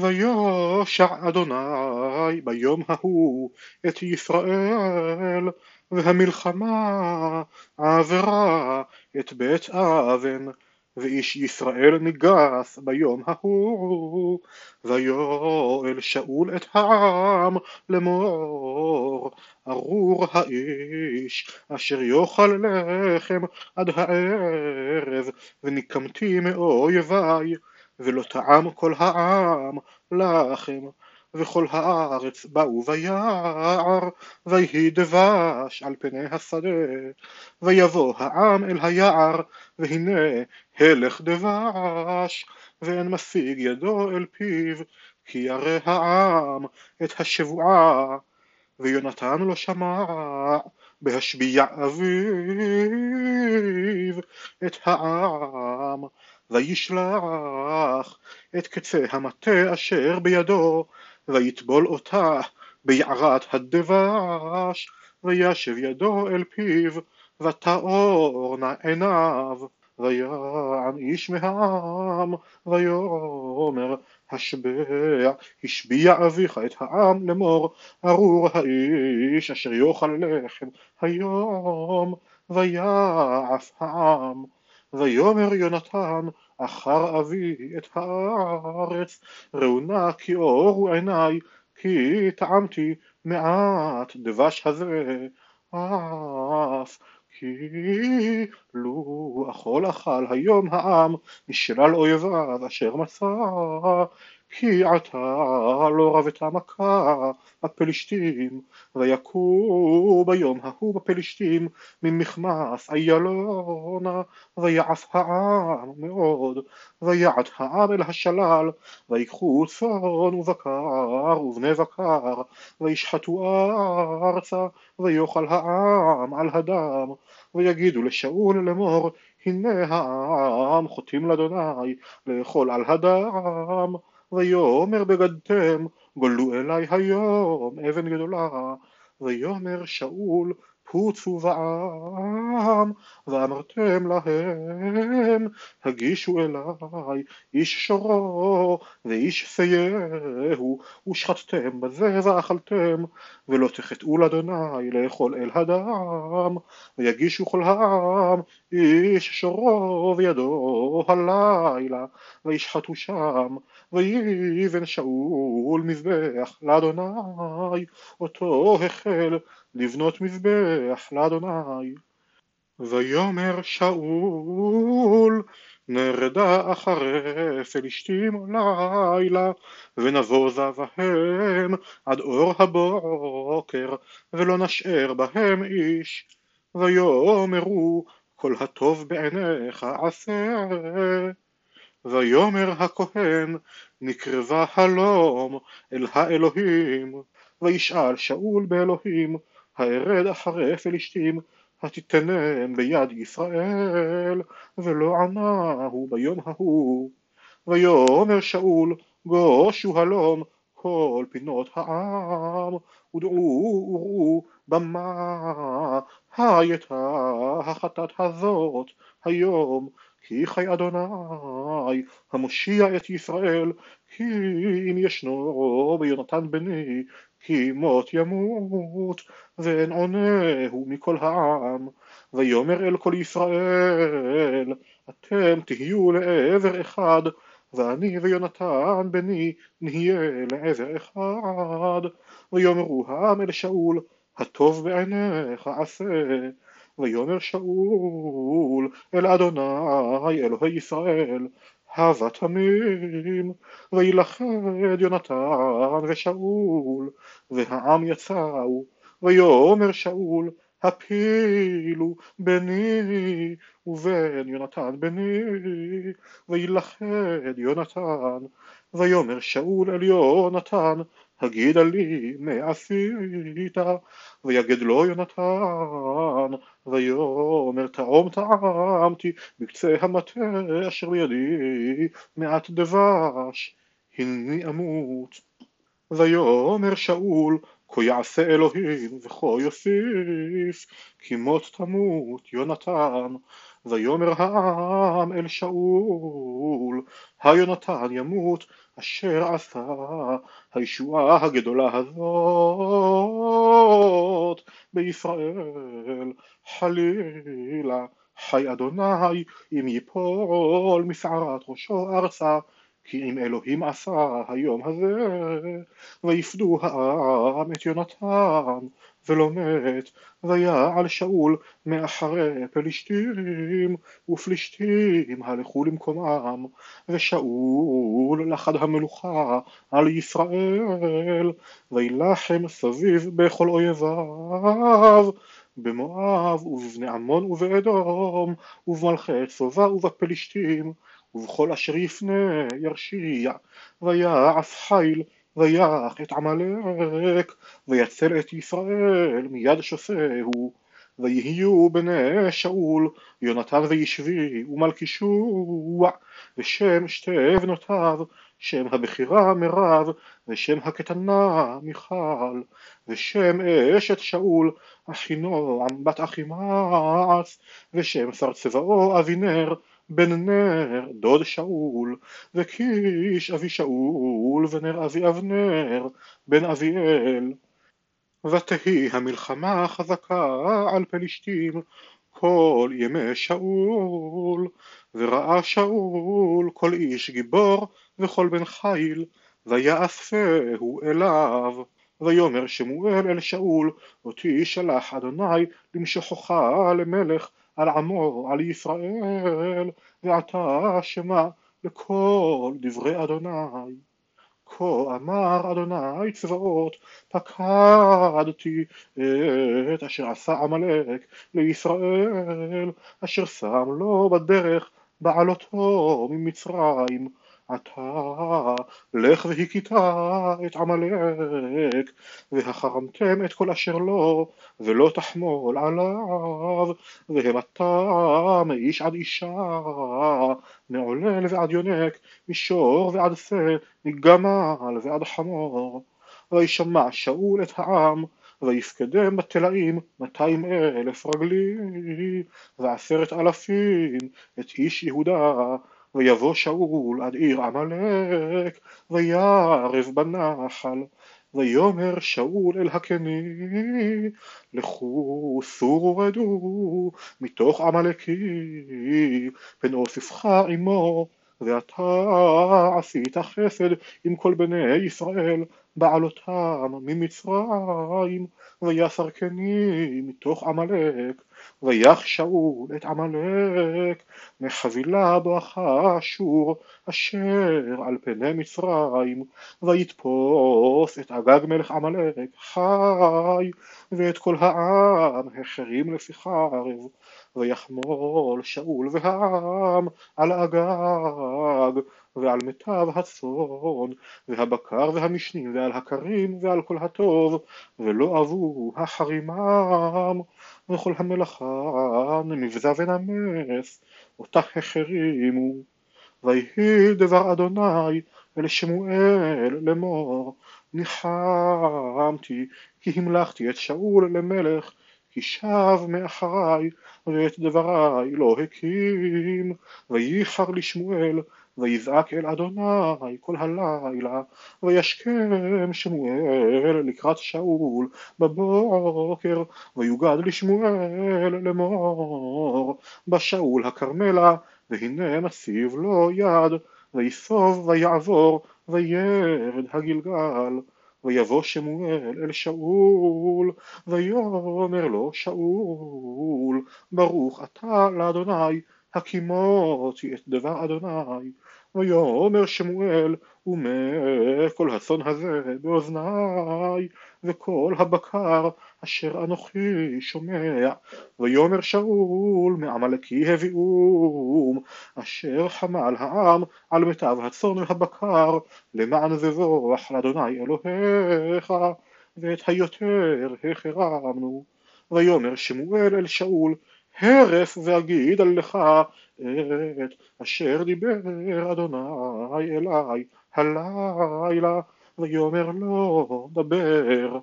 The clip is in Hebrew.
ויושע אדוני ביום ההוא את ישראל והמלחמה עברה את בית אבן ואיש ישראל ניגס ביום ההוא ויואל שאול את העם לאמור ארור האיש אשר יאכל לחם עד הערב ונקמתי מאויבי ולא טעם כל העם לחם וכל הארץ באו ביער ויהי דבש על פני השדה ויבוא העם אל היער והנה הלך דבש ואין משיג ידו אל פיו כי ירא העם את השבועה ויונתן לא שמע בהשביע אביו את העם וישלח את קצה המטה אשר בידו ויטבול אותה ביערת הדבש וישב ידו אל פיו ותאורנה עיניו ויען איש מהעם ויאמר השבע השביע אביך את העם לאמור ארור האיש אשר יאכל לחם היום ויעף העם. ויאמר יונתן אחר אבי את הארץ ראונה כי אורו עיניי כי טעמתי מעט דבש הזה אף כי לו אכול אכל היום העם משלל אויביו אשר מסע כי עתה לא רבתה מכה הפלישתים ויכו ביום ההוא בפלישתים ממכמס איילונה ויעף העם מאוד ויעט העם אל השלל ויקחו צאן ובקר ובני בקר וישחטו ארצה ויאכל העם על הדם ויגידו לשאול לאמור הנה העם חוטאים לאדוני לאכול על הדם ויאמר בגדתם גולו אלי היום אבן גדולה ויאמר שאול פוצו בעם ואמרתם להם הגישו אלי איש שורו ואיש פייהו ושחטתם בזה ואכלתם ולא תחטאו לאדוני לאכול אל הדם ויגישו כל העם איש שורו וידו הלילה וישחטו שם ויבן שאול מזבח לאדוני אותו החל לבנות מזבח לאדוני ויאמר שאול נרדה אחרי פלישתים לילה ונבוזה בהם עד אור הבוקר ולא נשאר בהם איש. ויאמרו כל הטוב בעיניך עשה. ויאמר הכהן נקרבה הלום אל האלוהים וישאל שאול באלוהים הארד אחרי פלישתים התיתנם ביד ישראל ולא ענהו ביום ההוא. ויאמר שאול גושו הלום כל פינות העם ודעו וראו במה הייתה החטאת הזאת היום כי חי אדוני המושיע את ישראל כי אם ישנו ביונתן בני כי מות ימות ואין עונהו מכל העם ויאמר אל כל ישראל אתם תהיו לעבר אחד ואני ויונתן בני נהיה לעבר אחד. ויאמרו העם אל שאול הטוב בעיניך עשה. ויאמר שאול אל אדוני אלוהי ישראל הווה תמים וילכד יונתן ושאול והעם יצאו ויאמר שאול הפילו ביני ובין יונתן בני וילכד יונתן ויאמר שאול אל יונתן הגידה לי מה עשית ויגד לו יונתן ויאמר טעום טעמתי בקצה המטה אשר בידי מעט דבש הנני אמות. ויאמר שאול כה יעשה אלוהים וכה יוסיף כי מות תמות יונתן ויאמר העם אל שאול, היונתן ימות אשר עשה הישועה הגדולה הזאת בישראל, חלילה חי אדוני אם ייפול משערת ראשו ארצה כי אם אלוהים עשה היום הזה ויפדו העם את יונתן ולא מת ויעל שאול מאחרי פלישתים ופלישתים הלכו למקומם ושאול לחד המלוכה על ישראל וילחם סביב בכל אויביו במואב ובבני עמון ובאדום ובמלכי צובה ובפלישתים ובכל אשר יפנה ירשיע ויעף חיל ויח את עמלק ויצל את ישראל מיד שופהו ויהיו בני שאול יונתן וישבי ומלכישוע ושם שתי בנותיו שם הבכירה מרב ושם הקטנה מיכל ושם אשת שאול אחינועם בת אחימעץ ושם שר צבאו אבינר בן נר דוד שאול וקיש אבי שאול ונר אבי אבנר בן אביאל. ותהי המלחמה חזקה על פלישתים כל ימי שאול. וראה שאול כל איש גיבור וכל בן חיל ויאספהו אליו. ויאמר שמואל אל שאול אותי שלח אדוני למשוחך למלך על עמו על ישראל ועתה שמע לכל דברי אדוני. כה אמר אדוני צבאות פקדתי את אשר עשה עמלק לישראל אשר שם לו בדרך בעלותו ממצרים עתה לך והכית את עמלק והחרמתם את כל אשר לו ולא תחמול עליו והמתה מאיש עד אישה מעולל ועד יונק משור ועד שא מגמל ועד חמור. וישמע שאול את העם ויפקדם בתלאים מאתיים אלף רגלי ועשרת אלפים את איש יהודה ויבוא שאול עד עיר עמלק ויערב בנחל ויאמר שאול אל הקני לכו סורו ורדו מתוך עמלקי פן אוסיפך עמו ואתה עשית חסד עם כל בני ישראל בעלותם ממצרים ויסר קני מתוך עמלק ויח שאול את עמלק מחבילה בואכה אשור אשר על פני מצרים ויתפוס את אגג מלך עמלק חי ואת כל העם החרים לפי חרב ויחמול שאול והעם על אגג ועל מיטב הצאן והבקר והמשנים ועל הכרים ועל כל הטוב ולא אבו החרימם וכל המלאכה נמבזה ונמס אותה החרימו. ויהי דבר אדוני אל שמואל לאמור ניחמתי כי המלכתי את שאול למלך כי שב מאחרי ואת דברי לא הקים. וייחר לשמואל ויזעק אל אדוני כל הלילה וישכם שמואל לקראת שאול בבוקר ויוגד לשמואל לאמור בשאול הכרמלה והנה מציב לו יד ויסוב ויעבור וירד הגלגל ויבוא שמואל אל שאול ויאמר לו שאול ברוך אתה לאדוני הקימותי את דבר אדוני. ויאמר שמואל ומה כל הצאן הזה באוזני וכל הבקר אשר אנוכי שומע. ויאמר שאול מעמלקי הביאום אשר חמל העם על מיטב הצאן והבקר למען זבוח לאדוני אלוהיך ואת היותר החרמנו. ויאמר שמואל אל שאול הרף ואגיד לך את אשר דיבר אדוני אלי הלילה ויאמר לו דבר